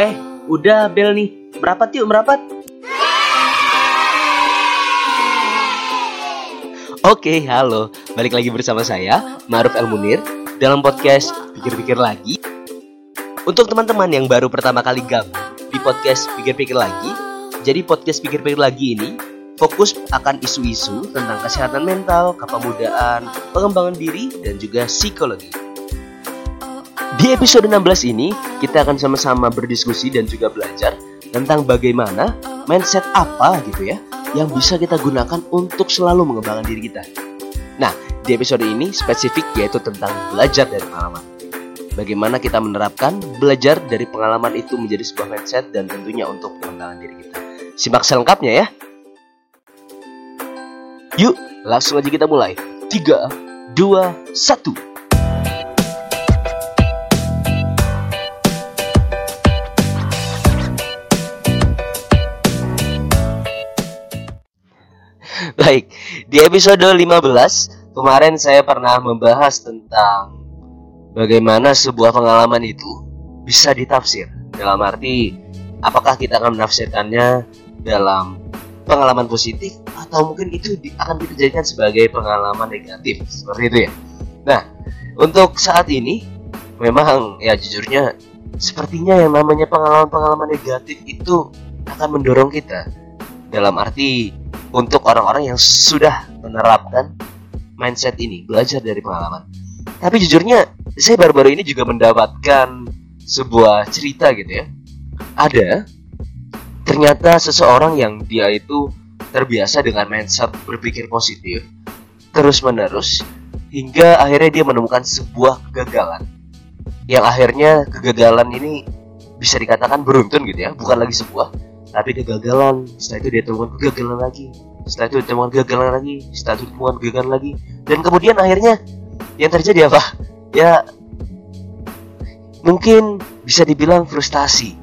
Eh, udah bel nih. Merapat yuk, merapat. Oke, halo. Balik lagi bersama saya, Maruf El Munir, dalam podcast Pikir-Pikir Lagi. Untuk teman-teman yang baru pertama kali gabung di podcast Pikir-Pikir Lagi, jadi podcast Pikir-Pikir Lagi ini fokus akan isu-isu tentang kesehatan mental, kepemudaan, pengembangan diri, dan juga psikologi. Di episode 16 ini, kita akan sama-sama berdiskusi dan juga belajar tentang bagaimana mindset apa gitu ya yang bisa kita gunakan untuk selalu mengembangkan diri kita. Nah, di episode ini spesifik yaitu tentang belajar dari pengalaman. Bagaimana kita menerapkan belajar dari pengalaman itu menjadi sebuah mindset dan tentunya untuk pengembangan diri kita. Simak selengkapnya ya. Yuk, langsung aja kita mulai. 3, 2, 1. Baik, di episode 15 kemarin saya pernah membahas tentang bagaimana sebuah pengalaman itu bisa ditafsir. Dalam arti apakah kita akan menafsirkannya dalam pengalaman positif atau mungkin itu akan kita jadikan sebagai pengalaman negatif seperti itu ya. Nah, untuk saat ini memang ya jujurnya sepertinya yang namanya pengalaman-pengalaman negatif itu akan mendorong kita dalam arti untuk orang-orang yang sudah menerapkan mindset ini, belajar dari pengalaman. Tapi jujurnya, saya baru-baru ini juga mendapatkan sebuah cerita gitu ya. Ada ternyata seseorang yang dia itu terbiasa dengan mindset berpikir positif terus menerus hingga akhirnya dia menemukan sebuah kegagalan yang akhirnya kegagalan ini bisa dikatakan beruntun gitu ya bukan lagi sebuah tapi kegagalan setelah itu dia temukan kegagalan lagi. Setelah itu temukan kegagalan lagi. Setelah itu temukan kegagalan lagi. Dan kemudian akhirnya yang terjadi apa? Ya mungkin bisa dibilang frustasi.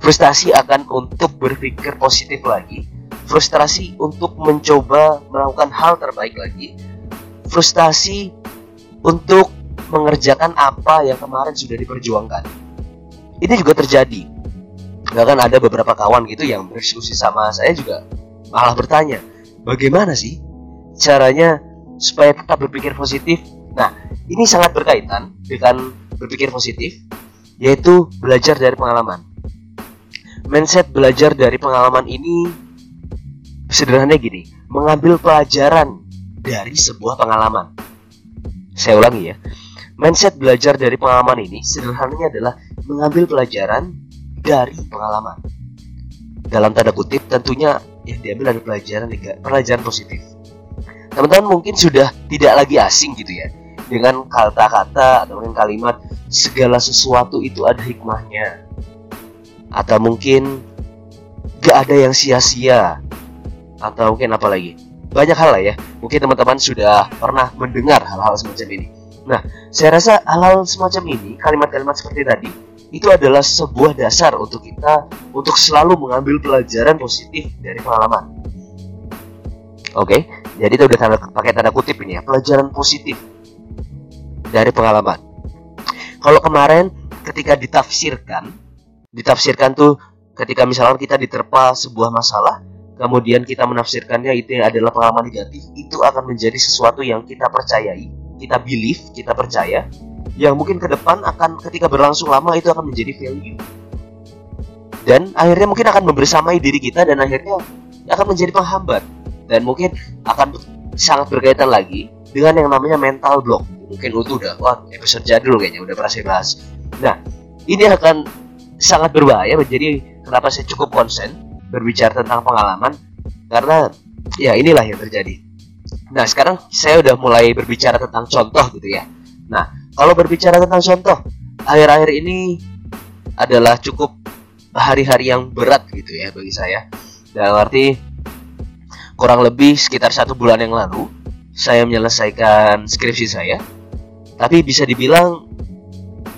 Frustasi akan untuk berpikir positif lagi. Frustrasi untuk mencoba melakukan hal terbaik lagi. Frustasi untuk mengerjakan apa yang kemarin sudah diperjuangkan. Ini juga terjadi bahkan ada beberapa kawan gitu yang berdiskusi sama saya juga malah bertanya bagaimana sih caranya supaya tetap berpikir positif? Nah ini sangat berkaitan dengan berpikir positif yaitu belajar dari pengalaman. Mindset belajar dari pengalaman ini sederhananya gini mengambil pelajaran dari sebuah pengalaman. Saya ulangi ya mindset belajar dari pengalaman ini sederhananya adalah mengambil pelajaran dari pengalaman. Dalam tanda kutip tentunya yang diambil dari pelajaran pelajaran positif. Teman-teman mungkin sudah tidak lagi asing gitu ya dengan kata-kata atau dengan kalimat segala sesuatu itu ada hikmahnya. Atau mungkin gak ada yang sia-sia. Atau mungkin apa lagi? Banyak hal lah ya. Mungkin teman-teman sudah pernah mendengar hal-hal semacam ini. Nah, saya rasa hal-hal semacam ini, kalimat-kalimat seperti tadi, itu adalah sebuah dasar untuk kita untuk selalu mengambil pelajaran positif dari pengalaman. Oke, jadi itu udah tanda, pakai tanda kutip ini ya, pelajaran positif dari pengalaman. Kalau kemarin ketika ditafsirkan, ditafsirkan tuh ketika misalnya kita diterpa sebuah masalah, kemudian kita menafsirkannya itu adalah pengalaman negatif, itu akan menjadi sesuatu yang kita percayai, kita believe, kita percaya, yang mungkin ke depan akan ketika berlangsung lama itu akan menjadi value. Dan akhirnya mungkin akan membersamai diri kita dan akhirnya akan menjadi penghambat. Dan mungkin akan sangat berkaitan lagi dengan yang namanya mental block. Mungkin itu udah wah episode jadul kayaknya udah pernah saya bahas. Nah ini akan sangat berbahaya jadi kenapa saya cukup konsen berbicara tentang pengalaman karena ya inilah yang terjadi. Nah sekarang saya udah mulai berbicara tentang contoh gitu ya. Nah kalau berbicara tentang contoh, akhir-akhir ini adalah cukup hari-hari yang berat gitu ya bagi saya. Dalam arti kurang lebih sekitar satu bulan yang lalu saya menyelesaikan skripsi saya. Tapi bisa dibilang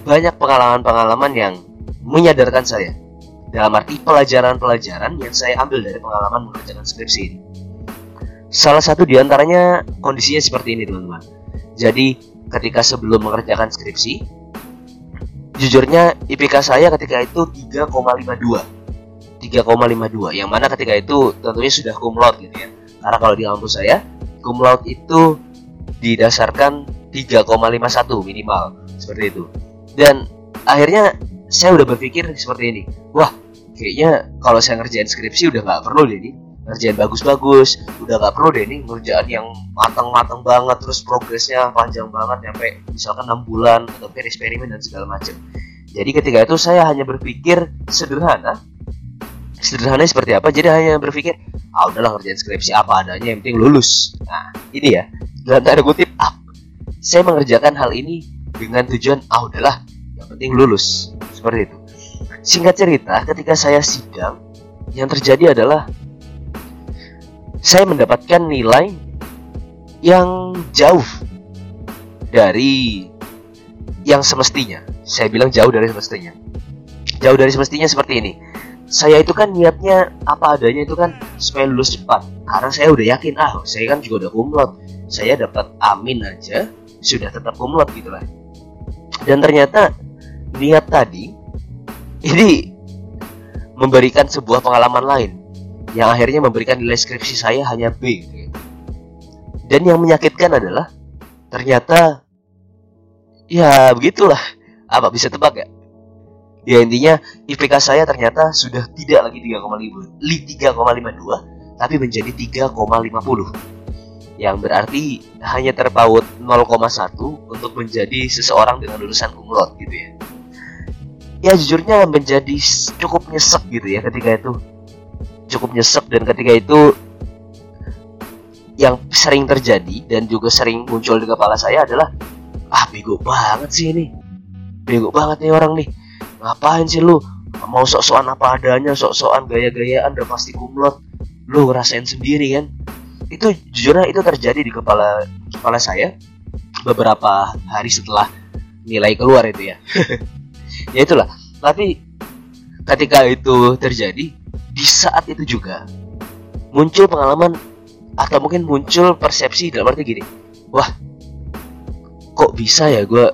banyak pengalaman-pengalaman yang menyadarkan saya. Dalam arti pelajaran-pelajaran yang saya ambil dari pengalaman mengerjakan skripsi ini. Salah satu di antaranya kondisinya seperti ini teman-teman. Jadi ketika sebelum mengerjakan skripsi jujurnya IPK saya ketika itu 3,52 3,52 yang mana ketika itu tentunya sudah cum laude gitu ya. Karena kalau di kampus saya cum laude itu didasarkan 3,51 minimal seperti itu. Dan akhirnya saya udah berpikir seperti ini wah kayaknya kalau saya ngerjain skripsi udah nggak perlu deh nih ngerjain bagus-bagus. Udah nggak perlu deh nih ngerjain yang matang-matang banget terus progresnya panjang banget sampai misalkan 6 bulan atau eksperimen dan segala macam jadi ketika itu saya hanya berpikir sederhana. Sederhana seperti apa? Jadi hanya berpikir ah udahlah ngerjain skripsi apa adanya yang penting lulus. Nah ini ya dalam tanda kutip ah, saya mengerjakan hal ini dengan tujuan ah udahlah yang penting lulus. Seperti itu. Singkat cerita ketika saya sidang yang terjadi adalah saya mendapatkan nilai yang jauh dari yang semestinya. Saya bilang jauh dari semestinya. Jauh dari semestinya seperti ini. Saya itu kan niatnya apa adanya itu kan supaya lulus cepat. Karena saya udah yakin ah saya kan juga udah kumlot saya dapat amin aja sudah tetap kumlot gitu lah. Dan ternyata niat tadi ini memberikan sebuah pengalaman lain yang akhirnya memberikan nilai skripsi saya hanya B gitu. dan yang menyakitkan adalah ternyata ya begitulah apa bisa tebak ya Ya intinya IPK saya ternyata sudah tidak lagi 3,5 3,52 tapi menjadi 3,50 yang berarti hanya terpaut 0,1 untuk menjadi seseorang dengan lulusan kumlot gitu ya. Ya jujurnya menjadi cukup nyesek gitu ya ketika itu. Cukup nyesek dan ketika itu yang sering terjadi dan juga sering muncul di kepala saya adalah ah bego banget sih ini. Bego banget nih orang nih. Ngapain sih lu? Mau sok-sokan apa adanya sok-sokan gaya-gayaan udah pasti kumlot lu ngerasain sendiri kan? Itu jujurnya itu terjadi di kepala kepala saya beberapa hari setelah nilai keluar itu ya. Ya itulah. Tapi ketika itu terjadi di saat itu juga muncul pengalaman atau mungkin muncul persepsi dalam arti gini wah kok bisa ya gue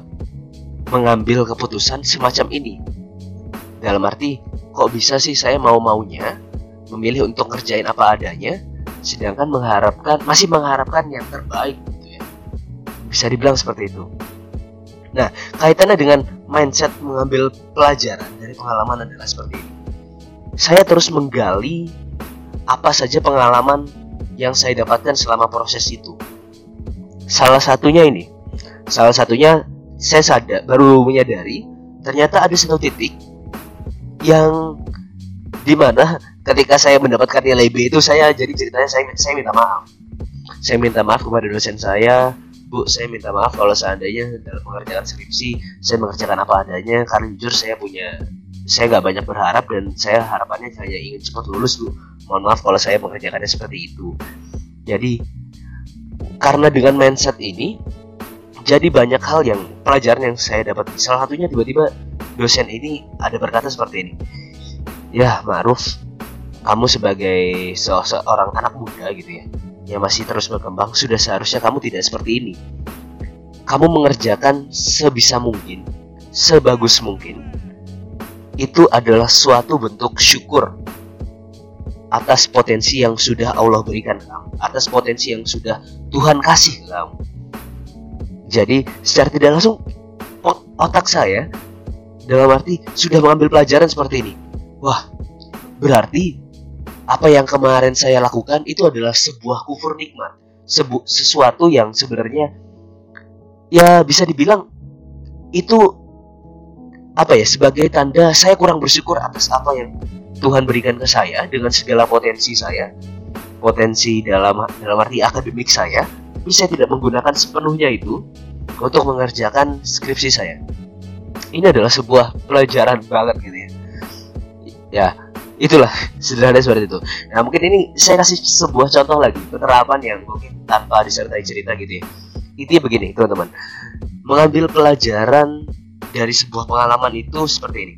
mengambil keputusan semacam ini. Dalam arti, kok bisa sih saya mau-maunya memilih untuk ngerjain apa adanya, sedangkan mengharapkan masih mengharapkan yang terbaik gitu ya. Bisa dibilang seperti itu. Nah, kaitannya dengan mindset mengambil pelajaran dari pengalaman adalah seperti ini. Saya terus menggali apa saja pengalaman yang saya dapatkan selama proses itu. Salah satunya ini, salah satunya saya sadar baru menyadari ternyata ada satu titik yang di mana ketika saya mendapatkan nilai B itu saya jadi ceritanya saya saya minta maaf saya minta maaf kepada dosen saya bu saya minta maaf kalau seandainya dalam mengerjakan skripsi saya mengerjakan apa adanya karena jujur saya punya saya nggak banyak berharap dan saya harapannya hanya ingin cepat lulus bu. Mohon maaf kalau saya mengerjakannya seperti itu. Jadi karena dengan mindset ini jadi banyak hal yang pelajaran yang saya dapat. Salah satunya tiba-tiba dosen ini ada berkata seperti ini. Ya Ma'ruf kamu sebagai seorang anak muda gitu ya yang masih terus berkembang sudah seharusnya kamu tidak seperti ini. Kamu mengerjakan sebisa mungkin sebagus mungkin itu adalah suatu bentuk syukur atas potensi yang sudah Allah berikan kamu atas potensi yang sudah Tuhan kasih kamu jadi secara tidak langsung otak saya dalam arti sudah mengambil pelajaran seperti ini. Wah, berarti apa yang kemarin saya lakukan itu adalah sebuah kufur nikmat, sebu sesuatu yang sebenarnya ya bisa dibilang itu apa ya sebagai tanda saya kurang bersyukur atas apa yang Tuhan berikan ke saya dengan segala potensi saya, potensi dalam dalam arti akademik saya, tapi saya tidak menggunakan sepenuhnya itu untuk mengerjakan skripsi saya. Ini adalah sebuah pelajaran banget gitu ya. Ya, itulah sederhana seperti itu. Nah mungkin ini saya kasih sebuah contoh lagi penerapan yang mungkin tanpa disertai cerita gitu ya. Intinya begini teman-teman, mengambil pelajaran dari sebuah pengalaman itu seperti ini.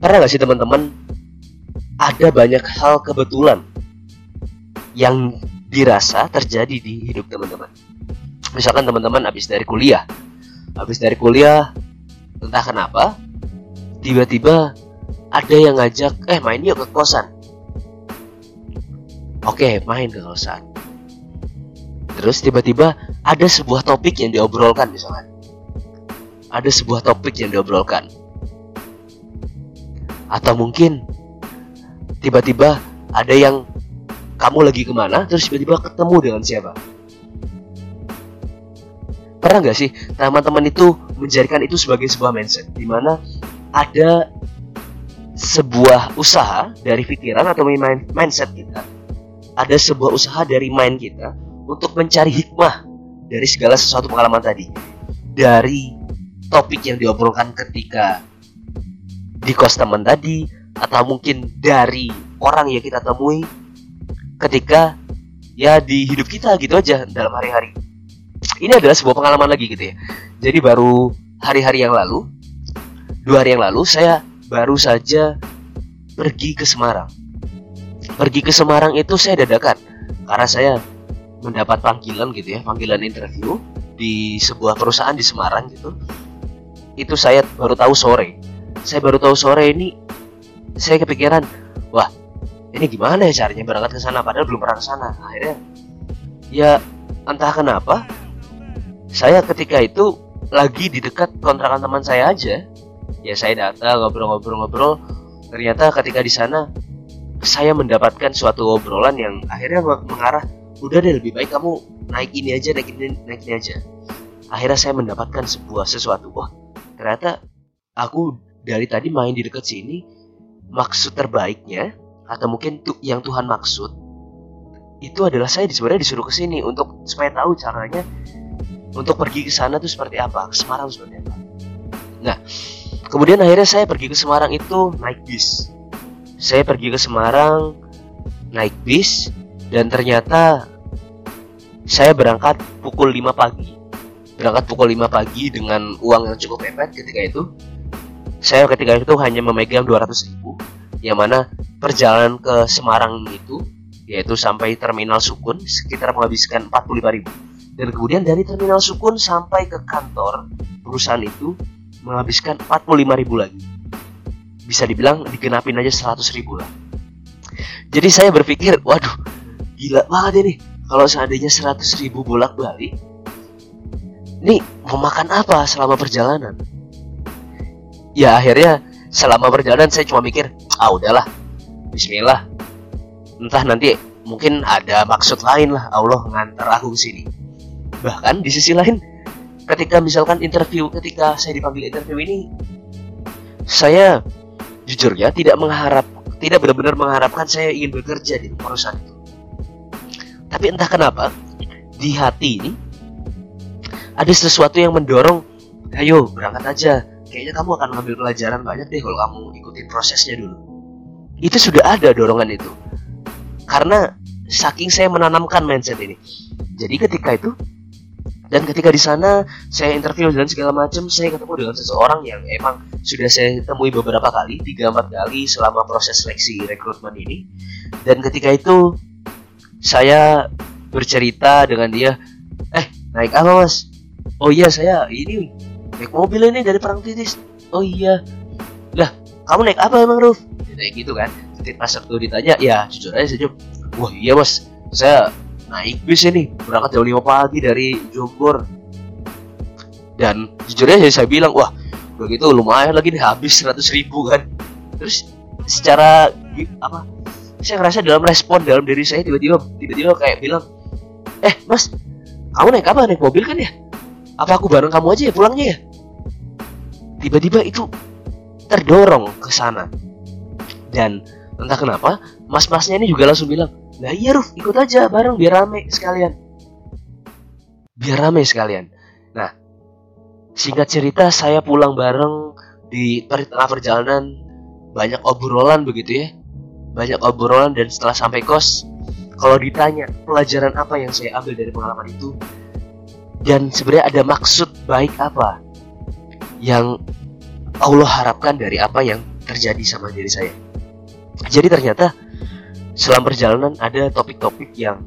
Pernah nggak sih teman-teman ada banyak hal kebetulan yang dirasa terjadi di hidup teman-teman. Misalkan teman-teman habis dari kuliah, habis dari kuliah entah kenapa tiba-tiba ada yang ngajak eh main yuk ke kosan oke main ke kosan terus tiba-tiba ada sebuah topik yang diobrolkan misalnya ada sebuah topik yang diobrolkan. Atau mungkin tiba-tiba ada yang kamu lagi ke mana terus tiba-tiba ketemu dengan siapa? Pernah nggak sih teman-teman itu menjadikan itu sebagai sebuah mindset? Di mana ada sebuah usaha dari pikiran atau mindset kita. Ada sebuah usaha dari mind kita untuk mencari hikmah dari segala sesuatu pengalaman tadi. Dari topik yang diobrolkan ketika di kos teman tadi atau mungkin dari orang yang kita temui ketika ya di hidup kita gitu aja dalam hari-hari. Ini adalah sebuah pengalaman lagi gitu ya. Jadi baru hari-hari yang lalu dua hari yang lalu saya baru saja pergi ke Semarang. Pergi ke Semarang itu saya dadakan karena saya mendapat panggilan gitu ya panggilan interview di sebuah perusahaan di Semarang gitu itu saya baru tahu sore. Saya baru tahu sore ini saya kepikiran wah ini gimana ya caranya berangkat ke sana padahal belum pernah ke sana. Akhirnya ya entah kenapa saya ketika itu lagi di dekat kontrakan teman saya aja. Ya saya datang ngobrol-ngobrol-ngobrol. Ternyata ketika di sana saya mendapatkan suatu obrolan yang akhirnya mengarah udah deh lebih baik kamu naik ini aja naik ini naik ini aja. Akhirnya saya mendapatkan sebuah sesuatu. Wah ternyata aku dari tadi main di dekat sini maksud terbaiknya atau mungkin tuh yang Tuhan maksud itu adalah saya sebenarnya disuruh ke sini untuk supaya tahu caranya untuk pergi ke sana tuh seperti apa, ke Semarang seperti apa. Nah, kemudian akhirnya saya pergi ke Semarang itu naik bis. Saya pergi ke Semarang naik bis dan ternyata saya berangkat pukul 5 pagi. Berangkat pukul 5 pagi dengan uang yang cukup mepet ketika itu. Saya ketika itu hanya memegang 200 ribu yang mana perjalanan ke Semarang itu yaitu sampai terminal Sukun sekitar menghabiskan 45 ribu. Dan kemudian dari terminal Sukun sampai ke kantor perusahaan itu menghabiskan 45 ribu lagi. Bisa dibilang digenapin aja 100 ribu lah. Jadi saya berpikir waduh gila banget ini. Kalau seandainya 100 ribu bolak balik ini mau makan apa selama perjalanan? Ya akhirnya selama perjalanan saya cuma mikir ah udahlah. Bismillah. Entah nanti mungkin ada maksud lain lah Allah ngantar aku ke sini. Bahkan di sisi lain ketika misalkan interview ketika saya dipanggil interview ini saya jujur ya tidak mengharap tidak benar-benar mengharapkan saya ingin bekerja di perusahaan itu. Tapi entah kenapa di hati ini ada sesuatu yang mendorong ayo berangkat aja. Kayaknya kamu akan mengambil pelajaran banyak deh kalau kamu ikutin prosesnya dulu. Itu sudah ada dorongan itu. Karena saking saya menanamkan mindset ini. Jadi ketika itu dan ketika di sana saya interview dan segala macam saya ketemu dengan seseorang yang emang sudah saya temui beberapa kali tiga empat kali selama proses seleksi rekrutmen ini. Dan ketika itu saya bercerita dengan dia eh naik apa mas oh iya saya ini naik mobil ini dari perang titis. Oh iya. Lah kamu naik apa emang Ruf? Kayak gitu kan. Pas waktu ditanya. Ya jujur aja sejuk wah iya mas saya naik bis ini. Berangkat jam 5 pagi dari Jombor dan jujur aja saya bilang wah begitu lumayan lagi nih habis 100 ribu kan. Terus secara apa saya ngerasa dalam respon dalam diri saya tiba-tiba tiba-tiba kayak bilang eh mas kamu naik apa? Naik mobil kan ya apa aku bareng kamu aja ya pulangnya ya tiba-tiba itu terdorong ke sana dan entah kenapa mas-masnya ini juga langsung bilang Nah iya Ruf, ikut aja bareng biar rame sekalian. Biar rame sekalian. Nah, singkat cerita saya pulang bareng di tengah perjalanan banyak obrolan begitu ya. Banyak obrolan dan setelah sampai kos, kalau ditanya pelajaran apa yang saya ambil dari pengalaman itu dan sebenarnya ada maksud baik apa yang Allah harapkan dari apa yang terjadi sama diri saya. Jadi ternyata selama perjalanan ada topik-topik yang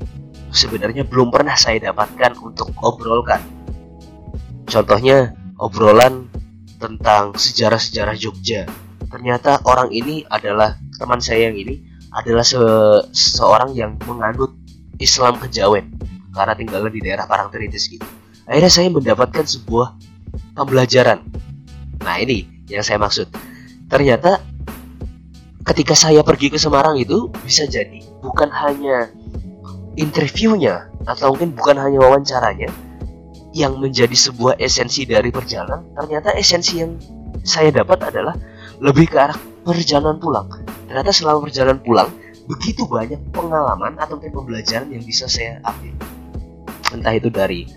sebenarnya belum pernah saya dapatkan untuk obrolkan. Contohnya obrolan tentang sejarah-sejarah Jogja. Ternyata orang ini adalah teman saya yang ini adalah se seorang yang menganut Islam kejawen karena tinggalnya di daerah Parangtritis gitu. Akhirnya saya mendapatkan sebuah pembelajaran. Nah ini yang saya maksud. Ternyata ketika saya pergi ke Semarang itu bisa jadi bukan hanya interviewnya atau mungkin bukan hanya wawancaranya yang menjadi sebuah esensi dari perjalanan ternyata esensi yang saya dapat adalah lebih ke arah perjalanan pulang ternyata selama perjalanan pulang begitu banyak pengalaman atau mungkin pembelajaran yang bisa saya ambil entah itu dari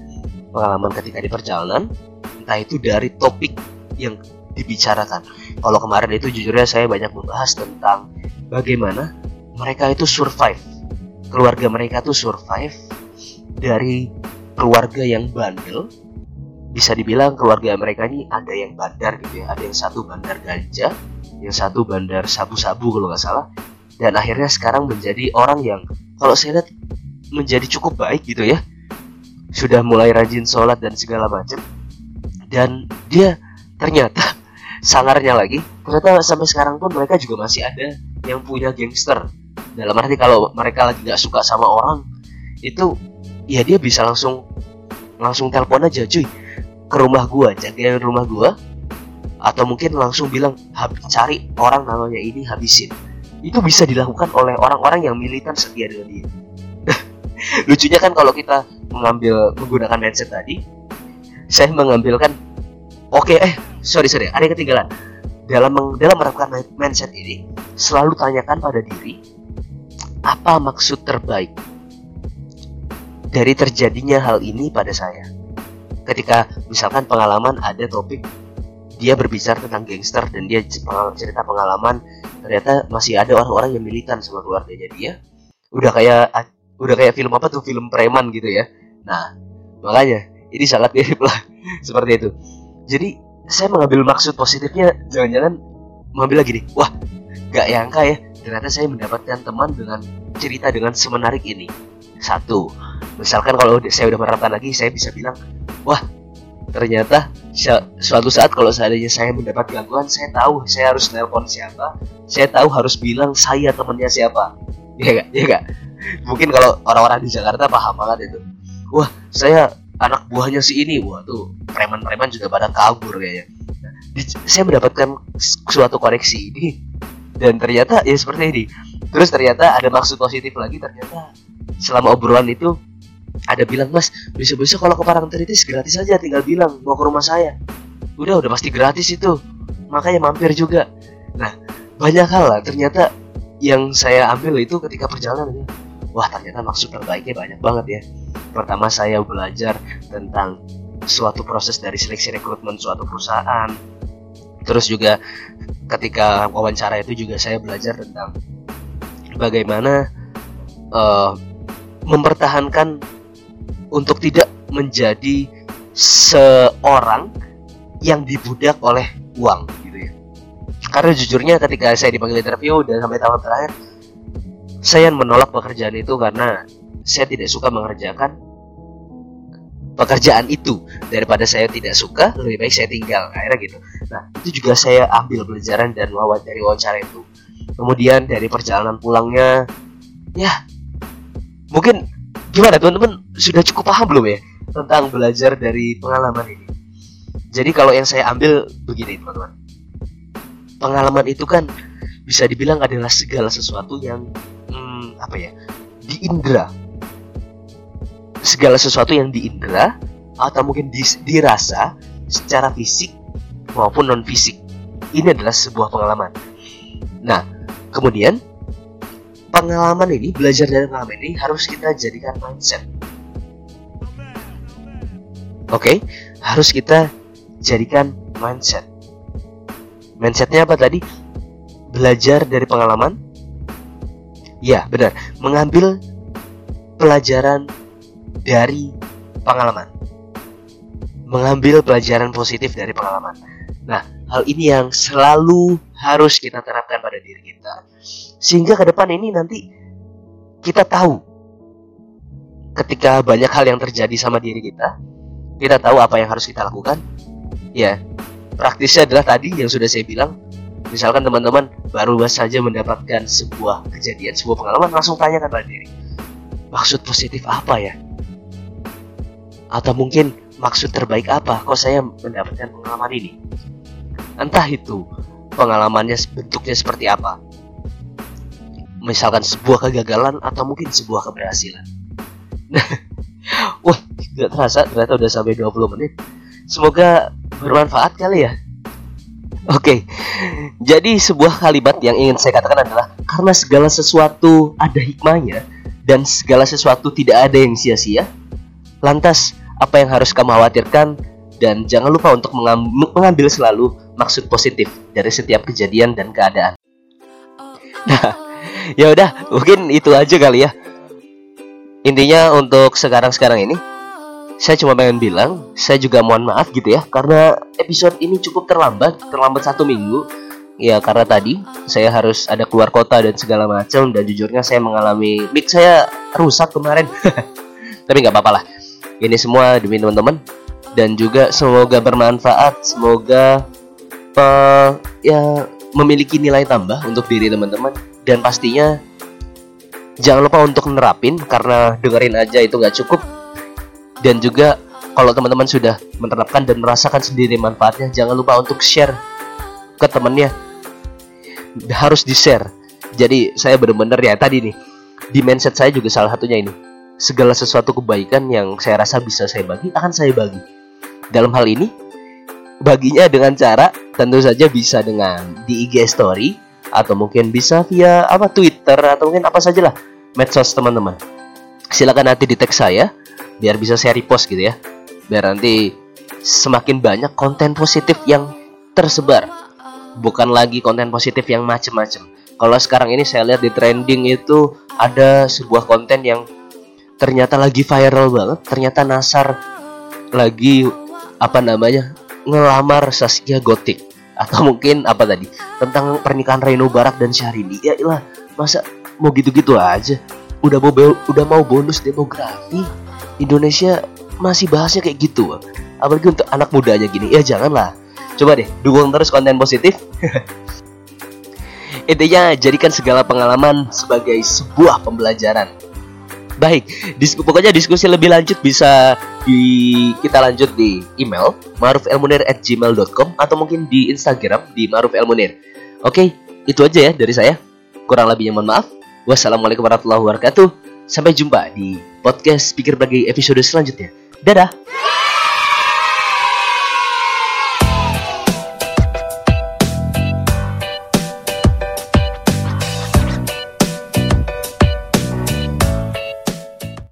pengalaman ketika di perjalanan entah itu dari topik yang dibicarakan. Kalau kemarin itu jujurnya saya banyak membahas tentang bagaimana mereka itu survive. Keluarga mereka tuh survive dari keluarga yang bandel. Bisa dibilang keluarga mereka ini ada yang bandar gitu ya. Ada yang satu bandar ganja, yang satu bandar sabu-sabu kalau nggak salah. Dan akhirnya sekarang menjadi orang yang kalau saya lihat menjadi cukup baik gitu ya. Sudah mulai rajin sholat dan segala macam. Dan dia ternyata sangarnya lagi. Ternyata sampai sekarang pun mereka juga masih ada yang punya gangster. Dalam arti kalau mereka lagi nggak suka sama orang itu ya dia bisa langsung langsung telepon aja cuy ke rumah gua jagain rumah gua. Atau mungkin langsung bilang cari orang namanya ini habisin. Itu bisa dilakukan oleh orang-orang yang militan setia dengan dia. Lucunya kan kalau kita mengambil menggunakan mindset tadi saya mengambilkan oke okay, eh sorry sorry ada yang ketinggalan. Dalam dalam menerapkan mindset ini selalu tanyakan pada diri apa maksud terbaik dari terjadinya hal ini pada saya? Ketika misalkan pengalaman ada topik dia berbicara tentang gangster dan dia cerita pengalaman ternyata masih ada orang-orang yang militan sama keluarganya dia. Udah kayak udah kayak film apa tuh? Film preman gitu ya nah makanya ini sangat mirip lah seperti itu. Jadi saya mengambil maksud positifnya jangan-jangan mengambil lagi nih wah gak nyangka ya ternyata saya mendapatkan teman dengan cerita dengan semenarik ini. Satu misalkan kalau saya udah menerapkan lagi saya bisa bilang wah ternyata suatu saat kalau seandainya saya mendapat gangguan saya tahu saya harus nelpon siapa saya tahu harus bilang saya temannya siapa. Ya gak ya gak mungkin kalau orang-orang di Jakarta paham banget itu wah saya anak buahnya si ini. Wah tuh preman-preman juga pada kabur kayaknya. Nah, saya mendapatkan suatu koreksi ini. Dan ternyata ya seperti ini. Terus ternyata ada maksud positif lagi. Ternyata selama obrolan itu ada bilang mas besok-besok kalau ke Parangtritis gratis aja tinggal bilang mau ke rumah saya. Udah udah pasti gratis itu. Makanya mampir juga. Nah banyak hal lah. Ternyata yang saya ambil itu ketika perjalanan wah ternyata maksud terbaiknya banyak banget ya pertama saya belajar tentang suatu proses dari seleksi rekrutmen suatu perusahaan. Terus juga ketika wawancara itu juga saya belajar tentang bagaimana uh, mempertahankan untuk tidak menjadi seorang yang dibudak oleh uang gitu ya. Karena jujurnya ketika saya dipanggil interview dan sampai tahap terakhir saya menolak pekerjaan itu karena saya tidak suka mengerjakan pekerjaan itu. Daripada saya tidak suka lebih baik saya tinggal. Akhirnya gitu. Nah itu juga saya ambil pelajaran dan wawan dari wawancara itu. Kemudian dari perjalanan pulangnya ya mungkin gimana teman-teman? Sudah cukup paham belum ya tentang belajar dari pengalaman ini? Jadi kalau yang saya ambil begini teman-teman. Pengalaman itu kan bisa dibilang adalah segala sesuatu yang hmm, apa ya di indera segala sesuatu yang diindra atau mungkin dirasa secara fisik maupun non fisik. Ini adalah sebuah pengalaman. Nah, kemudian pengalaman ini, belajar dari pengalaman ini harus kita jadikan mindset. Oke, okay? harus kita jadikan mindset. Mindsetnya apa tadi? Belajar dari pengalaman. Ya, benar. Mengambil pelajaran dari pengalaman. Mengambil pelajaran positif dari pengalaman. Nah, hal ini yang selalu harus kita terapkan pada diri kita. Sehingga ke depan ini nanti kita tahu ketika banyak hal yang terjadi sama diri kita, kita tahu apa yang harus kita lakukan. Ya, praktisnya adalah tadi yang sudah saya bilang misalkan teman-teman baru saja mendapatkan sebuah kejadian sebuah pengalaman langsung tanyakan pada diri maksud positif apa ya atau mungkin maksud terbaik apa? Kok saya mendapatkan pengalaman ini? Entah itu pengalamannya bentuknya seperti apa. Misalkan sebuah kegagalan atau mungkin sebuah keberhasilan. Wah nggak terasa ternyata udah sampai 20 menit. Semoga bermanfaat kali ya. Oke, jadi sebuah kalimat yang ingin saya katakan adalah karena segala sesuatu ada hikmahnya dan segala sesuatu tidak ada yang sia-sia. Lantas, apa yang harus kamu khawatirkan dan jangan lupa untuk mengambil selalu maksud positif dari setiap kejadian dan keadaan. Nah, ya udah, mungkin itu aja kali ya. Intinya untuk sekarang-sekarang ini saya cuma pengen bilang, saya juga mohon maaf gitu ya, karena episode ini cukup terlambat, terlambat satu minggu. Ya karena tadi saya harus ada keluar kota dan segala macam dan jujurnya saya mengalami mic saya rusak kemarin. Tapi nggak apa-apa lah. Ini semua demi teman-teman. Dan juga semoga bermanfaat, semoga uh, ya memiliki nilai tambah untuk diri teman-teman. Dan pastinya jangan lupa untuk nerapin karena dengerin aja itu nggak cukup. Dan juga kalau teman-teman sudah menerapkan dan merasakan sendiri manfaatnya jangan lupa untuk share ke temennya harus di share jadi saya benar-benar ya tadi nih di mindset saya juga salah satunya ini segala sesuatu kebaikan yang saya rasa bisa saya bagi akan saya bagi. Dalam hal ini baginya dengan cara tentu saja bisa dengan di IG story atau mungkin bisa via apa Twitter atau mungkin apa saja lah medsos teman-teman. Silakan nanti di tag saya biar bisa saya repost gitu ya. Biar nanti semakin banyak konten positif yang tersebar. Bukan lagi konten positif yang macem-macem. Kalau sekarang ini saya lihat di trending itu ada sebuah konten yang ternyata lagi viral banget ternyata Nasar lagi apa namanya ngelamar Saskia Gotik. Atau mungkin apa tadi tentang pernikahan Reno Barak dan Syahrini. Ya ilah masa mau gitu-gitu aja? Udah mau udah mau bonus demografi? Indonesia masih bahasnya kayak gitu apalagi untuk anak mudanya gini. Ya janganlah. Coba deh dukung terus konten positif. Intinya jadikan segala pengalaman sebagai sebuah pembelajaran baik dis pokoknya diskusi lebih lanjut bisa di kita lanjut di email marufelmunir@gmail.com atau mungkin di Instagram di marufelmunir oke itu aja ya dari saya kurang lebihnya mohon maaf wassalamualaikum warahmatullahi wabarakatuh sampai jumpa di podcast Pikir Bagi episode selanjutnya. Dadah!